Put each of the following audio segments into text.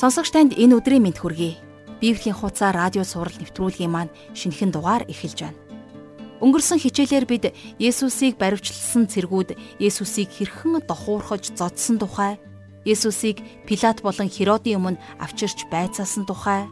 Сонсогч танд энэ өдрийн мэд хүргэе. Библийн хуудасаар радио сурал нэвтрүүлгийн маань шинэхэн дугаар эхэлж байна. Өнгөрсөн хичээлээр бид Есүсийг баривчлсан цэргүүд Есүсийг хэрхэн дохуурхож зодсон тухай, Есүсийг Пилат болон Херодын өмнө авчирч байцаасан тухай,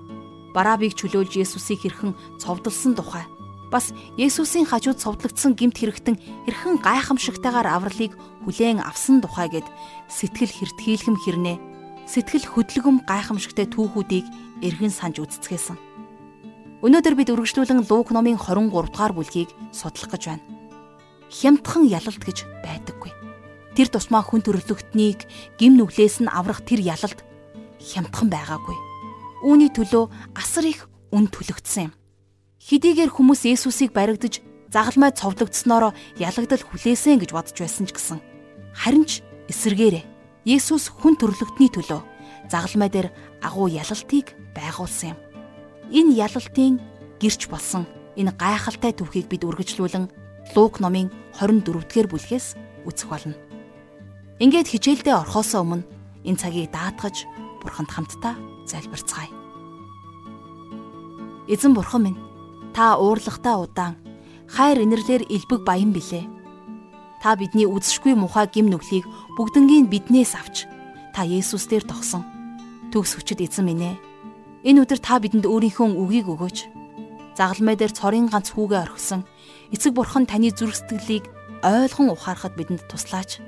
Барабыг чөлөөлж Есүсийг хэрхэн цовдлсон тухай, бас Есүсийн хажууд цовдлогдсон гимт хэрэгтэн хэрхэн гайхамшигтайгаар авралыг хүлээн авсан тухай гэд сэтгэл хэртхийлхэм хэрнээ сэтгэл хөдлөгөм гайхамшигтай түүхүүдийг эргэн санаж үзцгээсэн. Өнөөдөр бид үргэлжлүүлэн Лук номын 23 дугаар бүлгийг судлах гэж байна. Хямдхан ялалт гэж байдаггүй. Тэр тусмаа хүн төрлөختнийг гим нүглээс нь аврах тэр ялалт хямдхан байгаагүй. Үүний төлөө асар их үн төлөгдсөн юм. Хэдийгээр хүмүүс Есүсийг баригдаж загалмай цовдлогдсноороо ялагдал хүлээсэн гэж бодож байсан ч гэсэн харин ч эсэргээрээ Есүс хүн төрлөختний төлөө загалмай дээр агуу ялалтыг байгуулсан юм. Энэ ялалтын гэрч болсон энэ гайхалтай түүхийг бид үргэлжлүүлэн Лук номын 24-р бүлгээс үзэх болно. Ингээд хичээлдээ орхосоо өмнө энэ цагийг даатгаж бурханд хамтдаа залбирцгаая. Эзэн бурхан минь Та уурлагтай удаан хайр инэрлэр элбэг баян билээ. Та бидний үзшгүй мухай гим нүглийг бүгднгийн биднээс авч та Есүс дээр тогсон. Төгс хүчит эзэн минь ээ. Энэ өдөр та бидэнд өөрийнхөө үгийг өгөөч. Загалмай дээр цорын ганц хүүгээ орхисон эцэг бурхан таны зүрх сэтгэлийг ойлгон ухаарахад бидэнд туслаач.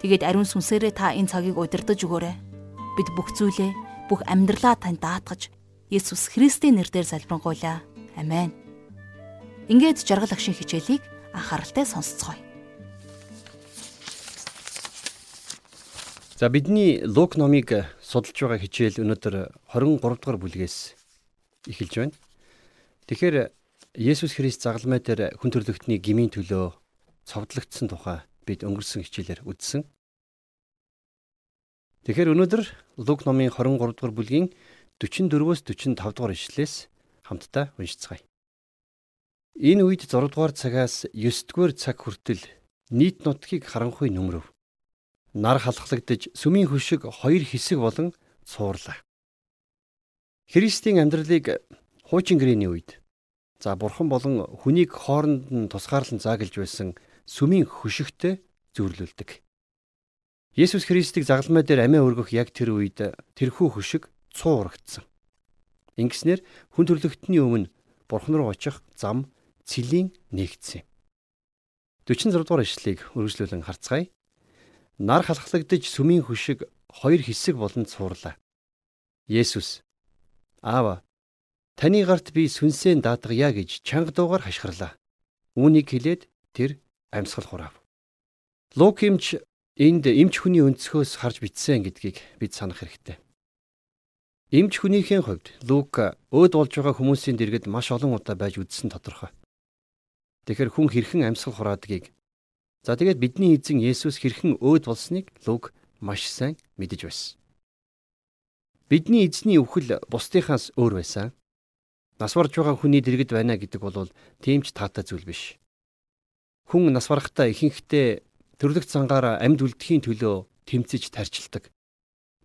Тэгээд ариун сүнсээрээ та энэ цагийг удирдах өгөөрэй. Бид бүх зүйлээ, бүх амьдралаа тань даатгаж Есүс Христийн нэрээр залбирanгуйлаа. Амен. Ингээд жаргал агшин хичээлийг анхааралтай сонсцгоё. За бидний Лук номыг судалж байгаа хичээл өнөөдөр 23 дугаар бүлгээс эхэлж байна. Тэгэхээр Есүс Христ загалмай дээр хүн төрлөختний гмийн төлөө цовдлогдсон тухай бид өнгөрсөн хичээлээр үзсэн. Тэгэхээр өнөөдөр Лук номын 23 дугаар бүлгийн 44-өөс 45 дугаар ишлэлээс хамтдаа уншицгаая. Энэ үед 6 дугаар цагаас 9 дугаар цаг хүртэл нийт нутгийг харанхуй нөмрөв. Нар халахлагдж сүмийн хөшиг хоёр хэсэг болон цуурлаа. Христийн амьдралыг хуучин гэрээний үед за бурхан болон хүнийг хооронд нь тусгаарлан заагалж байсан сүмийн хөшигтэй зөөрлөлдөг. Есүс Христийг загалмай дээр амиа өргөх яг тэр үед тэрхүү хөшиг цуурагдсан. Ингэснээр хүн төрлөختний өмнө бурхан руу очих зам цэлийн нэгдсэн юм. 46 дугаар ишлэгийг үргэлжлүүлэн харцгаая. Нар халахлагдж сүмийн хөшиг хоёр хэсэг болон цуурлаа. Есүс Аава таны гарт би сүнсээ даатгая гэж чанга дуугаар хашгирлаа. Үүнийг хэлээд тэр амьсгал хурав. Лук эмч энд эмч хүний өнцгөөс харж бичсэн гэдгийг бид санах хэрэгтэй. Эмч хүнийхээ хувьд Лук өөд болж байгаа хүмүүсийн дэргэд маш олон удаа байж үзсэн тодорхой. Тэгэхээр хүн хэрхэн амьсгал хураадгийг за тэгээд бидний эзэн Есүс хэрхэн өөд болсныг Луг маш сайн мэдэж байсан. Бидний эзний үхэл бусдынхаас өөр байсан. Нас барж байгаа хүний дэргэд байна гэдэг бол тийм ч таатай зүйл биш. Хүн нас барахтаа ихэнхдээ төрлөх цангаараа амьд үлдэхийн төлөө тэмцэж тарчилдаг.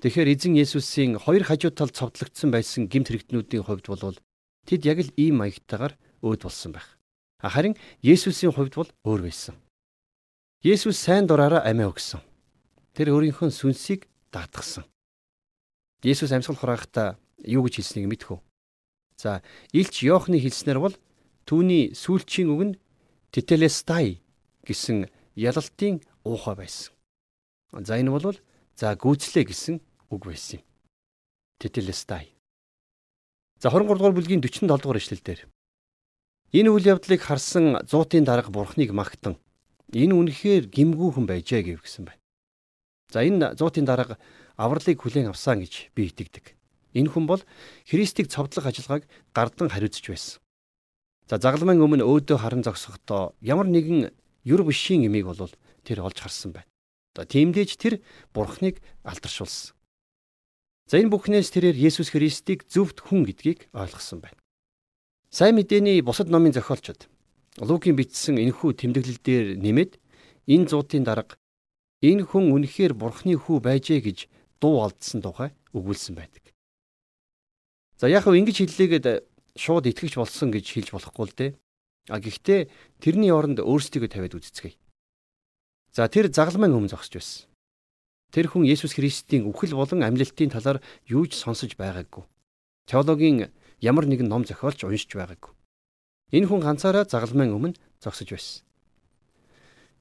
Тэгэхээр эзэн Есүсийн хоёр хажуу талд цовдлогдсон байсан гимт хэрэгтнүүдийн хувьд бол тэд яг л ийм маягтайгаар өөд болсон байх. Харин Есүсийн хувьд бол өөр байсан. Есүс сайн дураараа амиа өгсөн. Тэр өөрийнхөө сүнсийг даатгсан. Есүс амьсгал хураахтаа юу гэж хэлснийг мэдхүү. За, Илч Йоохны хэлснээр бол түүний сүүлчийн үг нь тетелестай гэсэн ялалтын уухай байсан. За энэ бол за гүйцлээ гэсэн үг байсан юм. Тетелестай. За 23 дугаар бүлгийн 47 дугаар ишлэл дээр Энэ үйл явдлыг харсан зуутын дарга бурхныг магтан энэ үнэхээр гимгүүхэн байжээ гэв гисэн байна. За энэ зуутын дарга авралыг хүлээн авсан гэж би итгэдэг. Энэ хүн бол Христийг цовдлох ажиллагааг гардан хариуцж байсан. За загалмайн өмнө өөдөө харан зогсохдоо ямар нэгэн юр бишийн эмийг бол тэр олж харсан байна. За тиймдээж тэр бурхныг алдаршуулсан. За энэ бүхнээс тэрээр Есүс Христийг зөвхт хүн гэдгийг ойлгосон байна. Сайн мэдээний бусад номын зохиолчид Лукийн бичсэн энэхүү тэмдэглэл дээр нэмээд энэ зуутын дарга энэ хүн үнэхээр бурхны хүү байжээ гэж дуу алдсан тухай өгүүлсэн байдаг. За яг хөө ингэж хэллээгээд шууд итгэж болсон гэж хэлж болохгүй л дээ. А гэхдээ тэрний оронд өөрсдийгөө тавиад үзцгээе. За тэр загалмайн өмнө зогсож байсан. Тэр хүн Есүс Христийн үхэл болон амьлалтын талаар юу ч сонсож байгаагүй. Теологийн ямар нэгэн ном зохиолч уншиж байгаагүй. Энэ хүн ганцаараа загалмайн өмнө зогсож байсан.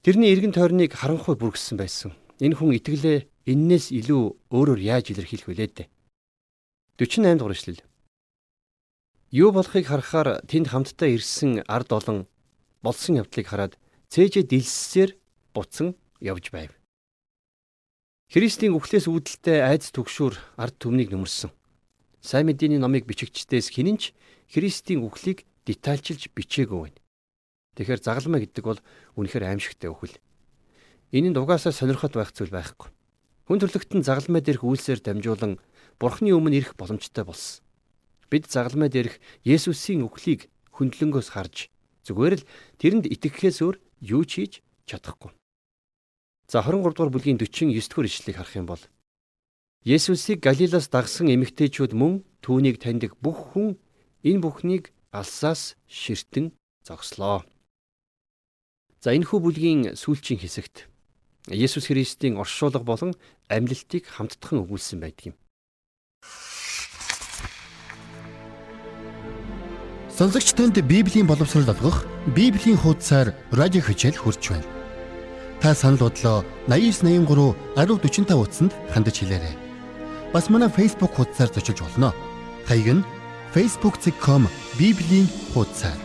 Тэрний эргэн тойрныг харанхуй бүргсэн байсан. Энэ хүн итгэлээ эннээс илүү өөрөөр яаж илэрхийлэх вүлээ дээ. 48 дугаар эшлэл. Юу болохыг харахаар тэнд хамтдаа ирсэн ард олон болсон явдлыг хараад цээжээ дилссээр буцан явж байв. Христийн үхлээс үүдэлтэй айц түгшүүр ард түмнийг нөмөрсөн. Сайн мэдээний номыг бичигчдээс хинэнч Христийн үхлийг детальчилж бичээгүй байна. Тэгэхээр загалмаа гэдэг бол үнэхээр аимшигтай өхөл. Энэ нь угаасаа сонирхот байх зүйл байхгүй. Хүн төрлөختн загалмай дээрх үйлсээр дамжуулан Бурхны өмнө ирэх боломжтой болсон. Бид загалмай дээрх Есүсийн үхлийг хөндлөнгөөс харж зүгээр л тэрэнд итгэхээс өөр юу ч хийж чадахгүй. За 23 дугаар бүлгийн 49 дугаар ишлэгийг харах юм бол Есүсийг Галилаас дагсан эмэгтэйчүүд мөн түүнийг таньдаг бүх хүн энэ бүхнийг алсаас ширтэн зогслоо. За энэ хүү бүлгийн сүүлчийн хэсэгт Есүс Христийн оршуулга болон амьлалтыг хамтдхан өгүүлсэн байдаг юм. Сонсогч танд Библийн боловсрол олгох Библийн хуудасаар радио хичээл хурж байна. Та санал бодлоо 8983 1045 утсанд хандаж хэлээрэй. Бас манай Facebook хуудасаар зочилж болно. Хаяг нь facebook.com библийн хуудасаар.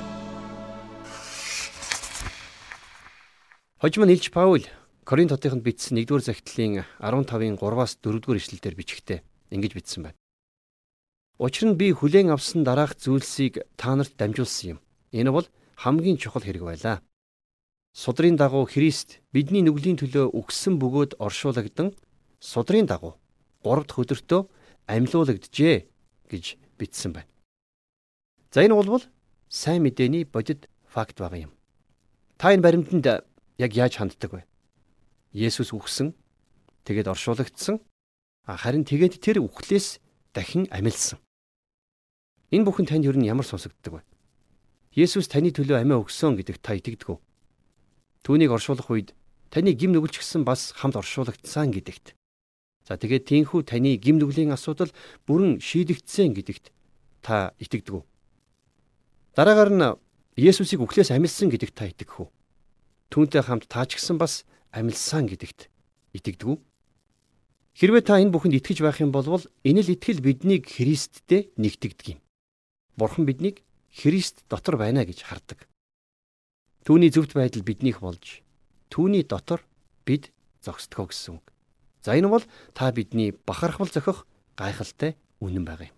Хожим нь Илж Паул Коринт хотынд бичсэн 1-р захидлын 15-ын 3-аас 4-р ишлэлээр бичгтээ ингэж бичсэн байна. Учир нь би хүлээн авсан дараах зүйлсийг та нарт дамжуулсан юм. Энэ бол хамгийн чухал хэрэг байлаа. Судрын дагуу Христ бидний нүглийн төлөө үгсэн бөгөөд оршуулагдан судрын дагуу 3 дахь өдөртөө амьлуулагджээ гэж бичсэн байна. За энэ бол сайн мэдээний бодит факт байгаа юм. Та энэ баримтанд яг яаж ханддаг вэ? Есүс үхсэн, тэгээд оршуулгдсан, харин тэгээд тэр үхлээс дахин амилсан. Энэ бүхэн танд юу н ямар сонсогддог вэ? Есүс таны төлөө амиа өгсөн гэдэгт та итгэдэг үү? Түүнийг оршуулах үед таны гим нүгэлч гисэн бас хамт оршуулгдсан гэдэгт. За тэгээд тийхүү таны гим нүглийн асуудал бүрэн шийдэгдсэн гэдэгт та итгэдэг үү? Дараагаар нь Есүсийг үхлээс амилсан гэдэгт та итгэх үү? Түүнтэй хамт таа ч гэсэн бас амилсан гэдэгт итгэдэг үү? Хэрвээ та энэ бүхэнд итгэж байх юм бол энэ л итгэл биднийг Христтэй нэгтгэдэг юм. Бурхан биднийг Христ дотор байна гэж хардаг. Түүний зөвхт байдал биднийх болж түүний дотор бид зогсдгоо гэсэн үг. За энэ бол та бидний бахархвал зохих гайхалтай үнэн байгаа юм.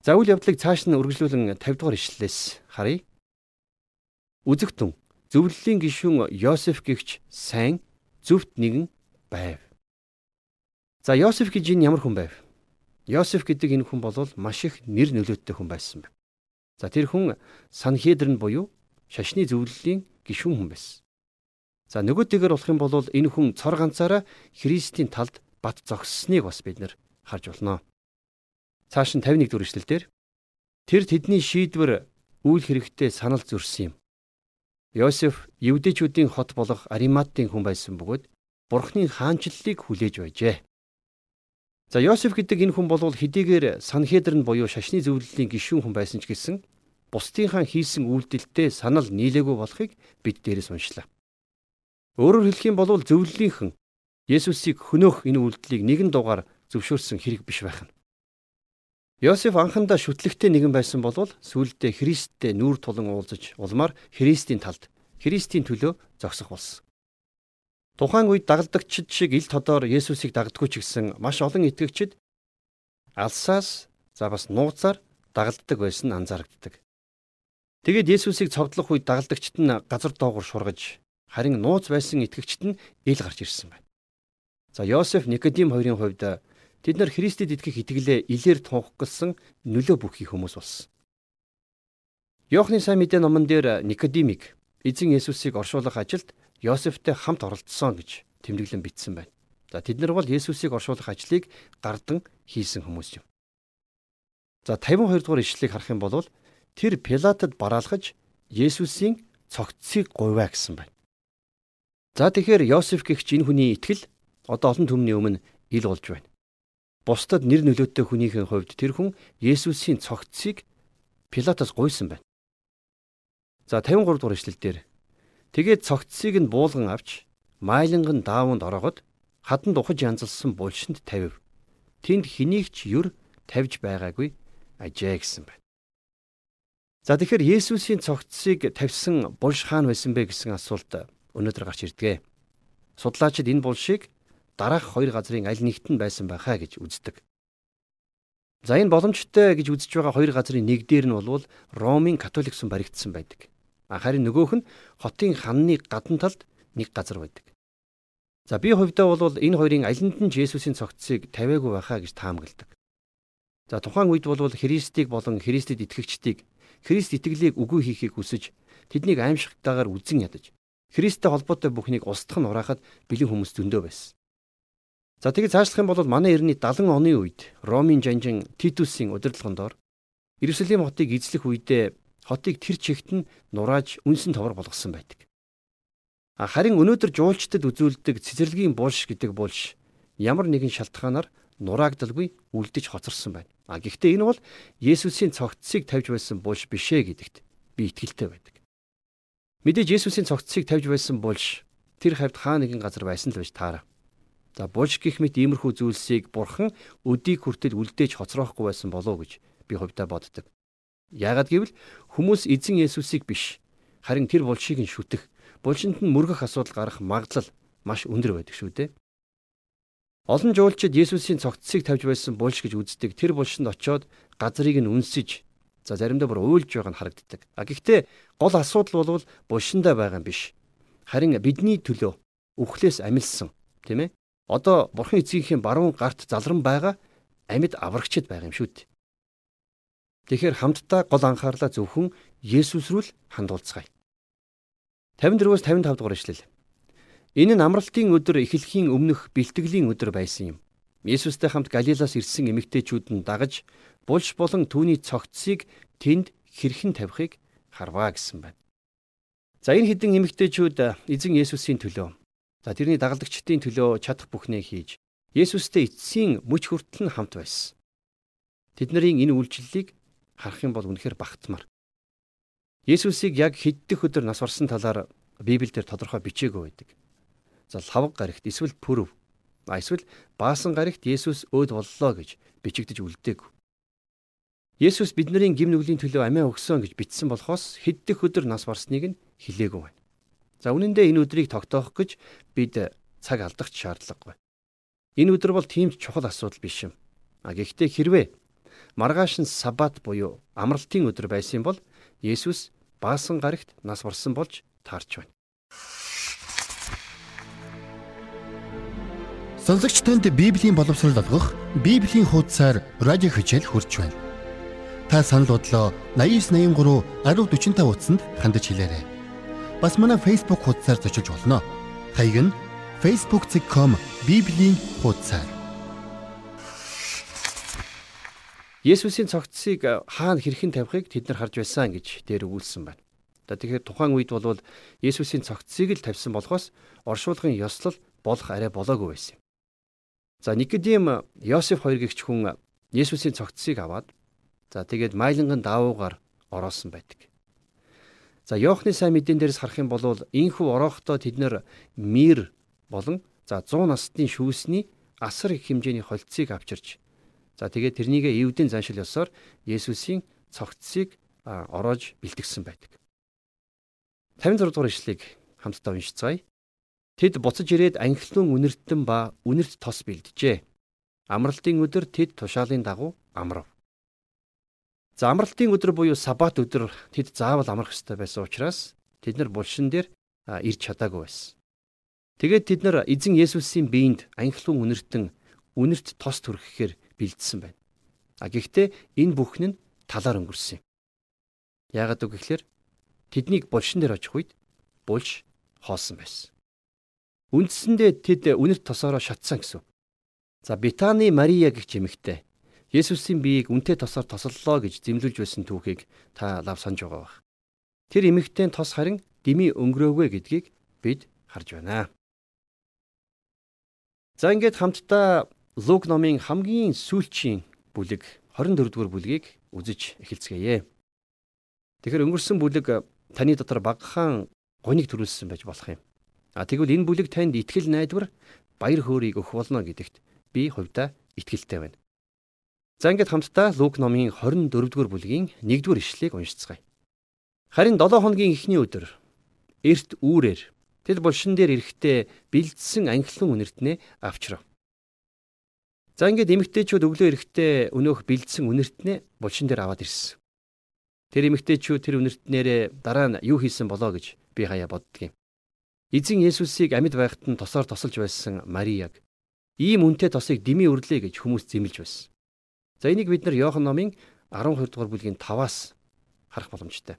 За үйл явдлыг цааш нь үргэлжлүүлэн 50 дугаар ишлэлээс харъя. Үзэгтэн зөвлөлийн гишүүн Йосеф гихч сайн зөвхт нэгэн байв. За Йосеф гэж энэ ямар хүн байв? Йосеф гэдэг энэ хүн бол маш их нэр нөлөөттэй хүн байсан байна. За тэр хүн Санхедрын буюу шашны зөвлөлийн гишүүн хүн байсан. За нөгөөтэйгэр болох юм бол энэ хүн цор ганцаараа Христийн талд бат зогссныг бас бид нэр харж болно. Цааш нь 51 дүр эшлэл дээр тэр тэдний шийдвэр үйл хэрэгтээ санал зөрсөн юм. Йосеф евдэчүүдийн хот болох Ариматтын хүн байсан бөгөөд Бурхны хаанчлалыг хүлээж байжээ. За Йосеф гэдэг энэ хүн бол хэдийгээр Санхедрын буюу шашны зөвлөлийн гишүүн хүн байсан ч гэсэн бусдынхаа хийсэн үйлдэлтэй санал нийлээгүй болохыг бид дээрээс уншлаа. Өөрөөр хэлэх юм бол зөвлөлийнхэн Есүсийг хөнөөх энэ үйлдэлийг нэгэн дугаар зөвшөөрсөн хэрэг биш байх нь. Йосеф анхандаа шүтлэгтэй нэгэн байсан бол сүүлдээ Христтэй нүүр тулан уулзаж улмаар Христийн талд Христийн төлөө зогсох болсон. Тухайн үед дагалдагчид шиг ил тодоор Есүсийг дагдгүй ч гэсэн маш олон итгэгчид алсаас за бас нууцаар дагалддаг байсан нь анзаарэгддэг. Тэгээд Есүсийг цогдлох үед дагалдагчид нь газар доогуур шургаж харин нууц байсан итгэгчид нь ил гарч ирсэн байна. За Йосеф Никодим хоёрын хувьд тэд нар Христэд итгэх итгэлээ илээр тунхагласан нөлөө бүхий хүмүүс болсон. Йохны сайн мэдээ номон дээр Никодимик эзэн Есүсийг оршуулах ажилд Йосефтэй хамт оролцсон гэж тэмдэглэн бичсэн байна. За тэд нар бол Есүсийг оршуулах ажлыг гардан хийсэн хүмүүс юм. За 52 дугаар ишлэлийг харах юм бол тэр Пилатад бараалхаж Есүсийн цогцсыг гуйваа гэсэн байна. За тэгэхээр Йосеф гихч энэ хүний итгэл одоо олон түмний өмнө ил болж байна. Бусдад нэр нөлөөтэй хүнийхэн хувьд тэр хүн Есүсийн цогцсыг Пилатаас гуйсан байна. За 53 дугаар ишлэл дээр тэгээд цогцсыг нь буулган авч майланган даавууд ороогод хатанд ухаж янзалсан булшинд тавив. Тэнд хэнийг ч юр тавьж байгаагүй ажээ гэсэн байна. За тэгэхээр Есүсийн цогцсыг тавьсан булш хаана байсан бэ гэсэн асуулт өнөөдөр гарч ирдэг. Судлаачид энэ булшийг дараах хоёр газрын аль нэгт нь байсан байхаа гэж үздэг. За энэ боломжтой гэж үзэж байгаа хоёр газрын нэг дээр нь бол Ромын католик сүм баригдсан байдаг. Харин нөгөөх нь хотын ханны гадна талд нэг газар байдаг. За би хувьдаа бол энэ хоёрын алинд нь Есүсийн цогцсыг тавиагүй байхаа гэж таамагладаг. За тухайн үед бол Христийг болон Христэд итгэгчдийг Христ итгэлийг үгүй хийхийг хүсэж тэднийг аимшигтайгаар үзэн ядаж Христтэй холбоотой бүхнийг устгах нь ураахад бэлэн хүмүүс зөндөө байсан. За тэгээд цаашлах юм бол манай эртний 70 оны үед Ромын жанжин Титусийн удирдлагын доор Иерусалим хотыг эзлэх үедээ хотыг тэр чигт нь нурааж үнсэн товор болгосон байдаг. Харин өнөөдөр жуулчдад үзүүлдэг цэцэрлэгийн булш гэдэг булш ямар нэгэн шалтгаанаар нураагдalгүй үлдэж хоцорсон байна. А гэхдээ энэ бол Есүсийн цогцсыг тавьж байсан булш бишээ гэдэгт би итгэлтэй байдаг. Мэдээж Есүсийн цогцсыг тавьж байсан булш тэр хавьд хаа нэгэн газар байсан л байж таараа. За булш гих мэт иймэрхүү зүйлсийг бурхан өдийг хүртэл үлдээж хоцроохгүй байсан болов гэж би хувьдаа боддог. Яагад гэвэл хүмүүс эзэн Есүсийг биш харин тэр булшийг нь шүтэх, булшинд нь мөргөх асуудал гарах магадлал маш өндөр байдаг шүү дээ. Олон жуулчид Есүсийн цогцсыг тавьж байсан булш гэж үздэг. Тэр булшинд очиод газрыг нь үнсэж за заримдаа бүр уйлж байгаа нь харагддаг. А гэхдээ гол асуудал бол булшиндаа байгаа юм биш. Харин бидний төлөө үхлээс амилсан, тийм ээ? Одоо бурхан эцгийнхээ баруун гарт залран байгаа амьд аврагчд байгаа юм шүү дээ. Тэгэхээр хамтдаа гол анхаарлаа зөвхөн Есүс рүү л хандуулцгаая. 54-өөс 55 дугаар ишлэл. Энэ нь амралтын өдөр эхлэхийн өмнөх бэлтгэлийн өдөр байсан юм. Есүстэй хамт Галилаас ирсэн эмэгтэйчүүд нь дагаж булш болон түүний цогцсыг тэнд хэрхэн тавихыг харваа гэсэн байна. За энэ хідэн эмэгтэйчүүд эзэн Есүсийн төлөө За тэрний дагалдагчдын төлөө чадах бүхнээ хийж Есүстэй эцсийн мөч хүртэл нь хамт байсан. Тэд нарын энэ үйлчлэлийг харах юм бол үнэхээр багтмаар. Есүсийг яг хэддэх өдөр нас барсан талаар Библиэлд тодорхой бичээгүй байдаг. За лавг гарагт эсвэл пүрв эсвэл баасан гарагт Есүс өөд боллоо гэж бичигдэж үлдээг. Есүс бидний гим нүглийн төлөө амиа өгсөн гэж бичсэн болохоос хэддэх өдөр нас барсныг нь хэлээгүй байна. За үнэн дээр энэ өдрийг тогтоох гэж бид цаг алдах шаардлагагүй. Энэ өдөр бол тийм ч чухал асуудал биш юм. А гэхдээ хэрвээ маргааш нь саббат буюу амралтын өдөр байсан бол Есүс баасан гарагт нас барсан болж таарч байна. Сонсогч танд Библийн боловсрол олгох Библийн хуудасаар радио хичээл хурж байна. Та санал бодлоо 8983 1045 утсанд хандаж хэлээрэй. Бас манай Facebook хуудасаар зочилж болно. Хаяг нь facebook.com bibлийн хуудасаар. Есүсийн цогцсыг хаана хэрхэн тавихыг тэд нар харж байсан гэж дээр өгүүлсэн байна. За тэгэхээр тухайн үед бол Есүсийн цогцсыг л тавьсан болохоос оршуулгын ёслол болох арай болоогүй байсан юм. За Никодим Йосеф хоёр гихч хүн Есүсийн цогцсыг аваад за тэгээд майланган даавуугаар ороосон байдаг. За Иохны сайн мэдэн дээрс харах юм бол инхүү орохдоо тэд нэр мир болон за 100 насны шүүсний асар их хэмжээний холцыг авчирч за тэгээд тэрнийгээ эвдэн заншил ёсоор Есүсийн цогцсыг ороож бэлтгэсэн байдаг. 56 дугаар ишлэгийг хамтдаа уншицгаая. Тэд буцаж ирээд анхлын үнэртэн ба үнэрт тос бэлджээ. Амралтын өдөр тэд тушаалын дагуу амрав. За амралтын өдөр буюу сабат өдөр тэд заавал амрах ёстой байсан учраас тэд нар булшин дээр ирж чадаагүй байсан. Тэгээд тэд нар эзэн Есүсийн биеинд анхлын үнэртэн үнэрт тос түрхэхээр бэлдсэн байна. А гэхдээ энэ бүхэн нь талаар өнгөрсөн юм. Яагаад үг гэхээр тэднийг булшин дээр очих үед булш хоосон байсан. Үндсэндээ тэд үнэрт тосоороо шатсан гэсэн. За Битаны Мария гэх эмэгтэй Есүсийн биеийг үнтэй тосоор тосоллоо гэж зэмлүүлж байсан түүхийг та лав санаж байгаа бах. Тэр эмэгтэйн тос харин дими өнгөрөөгүй гэдгийг бид харж байна. За ингээд хамтдаа Лук номын хамгийн сүүлчийн бүлэг 24 дугаар бүлгийг үзэж эхэлцгээе. Тэгэхээр өнгөрсөн бүлэг таны дотор багахан гоныг төрүүлсэн байж болох юм. А тэгвэл энэ бүлэг танд итгэл найдвар баяр хөөргийг өгөх болно гэдэгт би хувьдаа итгэлтэй байна. За ингээд хамтдаа Лук номын 24 дугаар бүлгийн 1 дугаар ишлэгийг уншицгаая. Харин 7 хоногийн эхний өдөр эрт үүрээр тэл булшин дээр эрэхтээ бэлдсэн анхлан үнэртнээ авчрав. За ингээд эмэгтэйчүүд өглөө эрэхтээ өнөөх бэлдсэн үнэртнээ булшин дээр аваад ирсэн. Тэр эмэгтэйчүүд тэр үнэртнээрээ дараа нь юу хийсэн болоо гэж би хаяа боддгийн. Эзэн Есүсийг амьд байхад нь тосоор тосолж байсан Марияг ийм үнэтэй тосыг дими үрлээ гэж хүмүүс зэмлж байсан. За энийг бид нар Иохан номын 12 дугаар бүлгийн 5-аас харах боломжтой.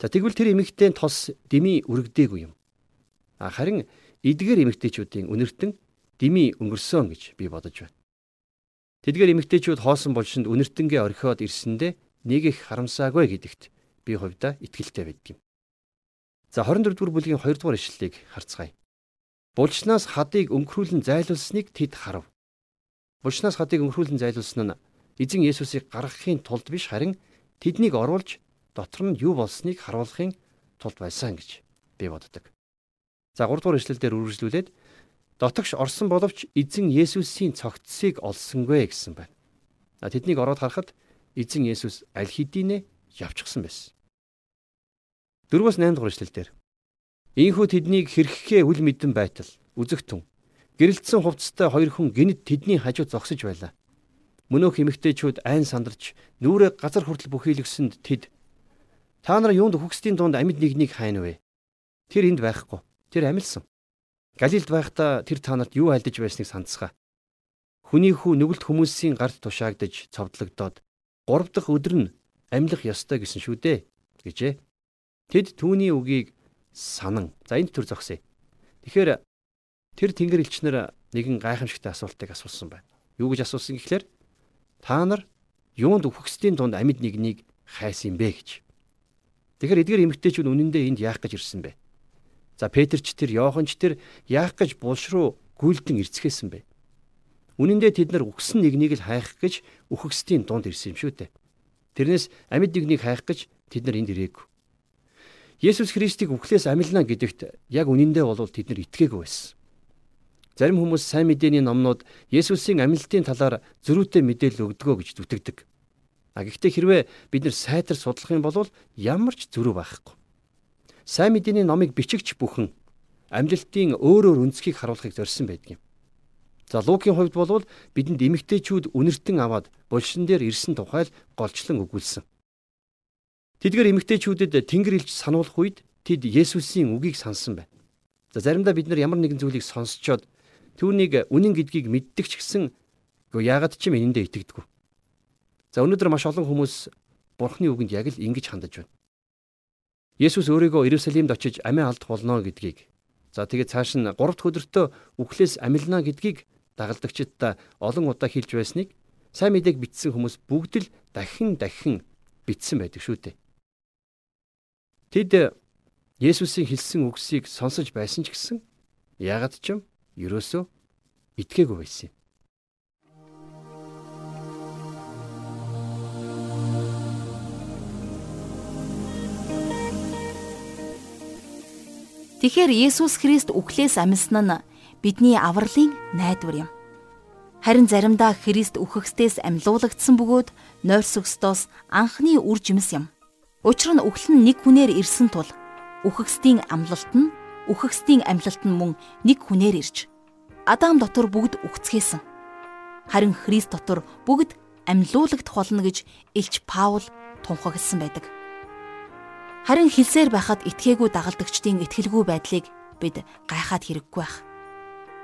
За тэгвэл тэр эмэгтэй тос дими үрэгдээгүй юм. А харин эдгээр эмэгтэйчүүдийн үнэртэн дими өнгөрсөн гэж би бодож байна. Тэдгээр эмэгтэйчүүд хоосон болшинд үнэртэнгээ орхиод ирсэндээ нэг их харамсаагүй гэдэгт би хувьдаа итгэлтэй байдаг юм. За 24 дугаар бүлгийн 2 дугаар ишлэлийг харцгаая. Булчнаас хадыг өнгөрүүлэн зайлуулсныг тэд харав. Булчнаас хадыг өнгөрүүлэн зайлуулсан нь эзэн Есүсийг гаргахын тулд биш харин тэднийг оруулж дотор нь юу болсныг харуулахын тулд байсан гэж би боддог. За 3 дугаар ишлэлдэр үргэлжлүүлээд дотогш орсон боловч эзэн Есүсийн цогцсыг олсонгүй гэсэн байна. Тэднийг ороод харахад эзэн Есүс аль хэдийнэ явчихсан байсан. 4-8 дугаар ишлэлдэр Ийхүү тэднийг хэрхэхээ үл мэдэн байтал үзэх түн гэрэлтсэн хувцастай хоёр хүн гинт тэдний хажууд зогсож байлаа. Мөнөөх эмэгтэйчүүд айн сандарч нүрээ газар хүртэл бүхийлгсэнд тэд та нар юунд хөхсдийн дунд амьд нэгнийг хайна вэ? Тэр энд байхгүй. Тэр амилсан. Галилд байхдаа тэр та нарт юу альдаж байсныг сандсгаа. Хүний хүү нүгэлт хүмүүсийн гарт тушаагдж цовдлогдоод 3 дахь өдөр нь амьлах ёстой гэсэн шүү дээ гэжээ. Тэд түүний үгийг санан. За энд төр зогсъё. Тэгэхээр тэр тэнгэр элчнэр нэгэн гайхамшигтай асуултыг асуусан байна. Юу гэж асуусан гэхлээр Та нар юунд үхгсдийн дунд амьд нэгнийг хайсан бэ гэж. Тэгэхээр эдгээр эмэгтэйчүүд үнэндээ энд яах гэж ирсэн бэ? За Петерч тэр Йоханч тэр яах гэж булш руу гүйлдэн ирцгээсэн бэ? Үнэндээ тэд нар үхсэн нэгнийг л хайх гэж үхгсдийн дунд ирсэн юм шүү дээ. Тэрнээс амьд нэгнийг хайх гэж тэд нар энд ирээгүй. Есүс Христийг үхлээс амилна гэдэгт яг үнэндээ бол тэд нар итгээгүй байсан. Зарим хүмүүс сайн мэдээний номнууд Есүсийн амьлтын талаар зөрүүтэй мэдээлэл өгдөгөө гэж зүтгэдэг. А гэхдээ хэрвээ бид нар сайтар судлах юм бол ямар ч зөрүү байхгүй. Сайн мэдээний номыг бичигч бүхэн амьлалтын өөр өөр үнцгийг харуулахыг зорьсон байдаг юм. За Лукийн хувьд бол бидэнд эмэгтэйчүүд үнэртэн аваад булшин дээр ирсэн тухай л голчлон өгүүлсэн. Тэдгээр эмэгтэйчүүдэд Тэнгэр илж сануулах үед тэд Есүсийн үгийг сансан байна. За заримдаа бид нар ямар нэгэн зүйлийг сонсчоод Түүнийг үнэн гэдгийг мэддэг ч гэсэн гоо яагаад ч юм энэндээ итгэдэггүй. За өнөөдөр маш олон хүмүүс Бурхны үгэнд яг л ингэж хандаж байна. Есүс өөрийгөө Иерусалимд очиж амиа алдах болно гэдгийг за тэгээд цааш нь 3 дахь өдөртөө үхлээс амилна гэдгийг дагалдагчдаа олон удаа хэлж байсныг сайн мэдээг бичсэн хүмүүс бүгд л дахин дахин бичсэн байдаг шүү дээ. Тэд Есүсийн хэлсэн үгсийг сонсож байсан ч гэсэн яагаад ч юм ерөөсөө итгээгүй байсан юм. Тэгэхээр Есүс Христ үхлээс амьсан нь бидний авралын найдвар юм. Харин заримдаа Христ үхэхстээс амьлуулагдсан бөгөөд нойрс өстөөс анхны үр жимс юм. Учир нь үхэл нь нэг хүнээр ирсэн тул үхэхстийн амлалт нь үхэхстийн амьлалт нь мөн нэг хүнээр ирж Адам дотор бүгд үхцгээсэн. Харин Христ дотор бүгд амьлуулагдах болно гэж Илч Паул тунхагласан байдаг. Харин хэлсээр байхад итгээгүй дагалдагчдын итгэлгүй байдлыг бид гайхаад хэрэггүй байх.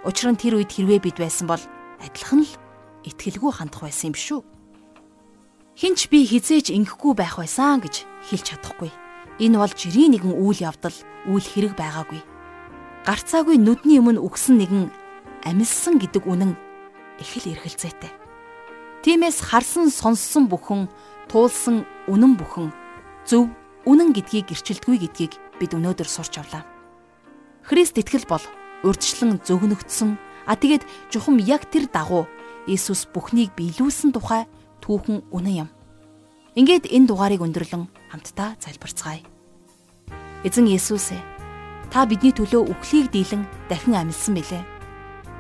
Учир нь тэр үед хэрвээ бид байсан бол адилхан л итгэлгүй хандах байсан юм шүү. Хинч би хизээч ингэхгүй байх байсан гэж хэлж чадахгүй. Энэ бол жирийн нэгэн үйл явдал, үйл хэрэг байгаагүй. Гарцаагүй нүдний өмнө үгсэн нэгэн амилсан гэдэг үнэн их л эргэлзээтэй. Тиймээс харсан сонссон бүхэн, туулсан үнэн бүхэн зөв үнэн гэдгийг гэрчилдэггүй гэдгийг бид өнөөдөр сурч авлаа. Христ итгэл бол урдчлан зөгнөгдсөн а тэгээд чухам яг тэр дагуу Иесус бүхнийг биелүүлсэн тухай түүхэн үнэн юм. Ингээд энэ дугаарыг өндөрлөн хамтдаа залбирцгаая. Эзэн Иесус ээ та бидний төлөө үхлийг дийлэн дахин амьдсан билээ.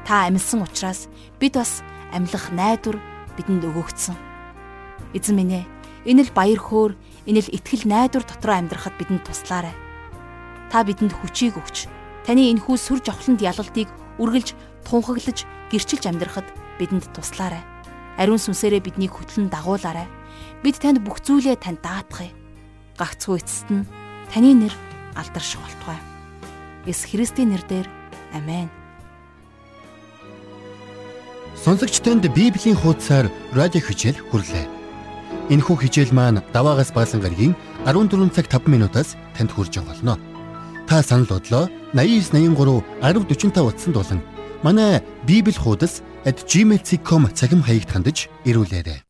Та амьдсан учраас бид бас амьлах найдвар бидэнд өгөгдсөн. Эзэн минь ээ энэ л баяр хөөр, энэ л итгэл найдвар дотроо амьдрахад бидэнд туслаарай. Та бидэнд хүчийг өгч таны энхүү сүр жавхланд ялалтыг үргэлж тунхаглаж гэрчилж амьдрахад бидэнд туслаарай. Ариун сүнсээрээ биднийг хөтлөн дагуулаарай. Бид танд бүх зүйлээ тань даатгая. Гагцгүй эцэст нь таны нэр алдарших болтугай. Эс Христийн нэрээр амен. Сонсогч танд Библийн хуудасаар радио хичээл хүрлээ. Энэхүү хичээл маань даваагаас баасан гарагийн 14 цаг 5 минутаас танд хүрж болно. Та санал бодлоо 8983 1045 утсанд болон манай Библи хуудас @gmail.com цахим хаягт хандаж ирүүлээрэй.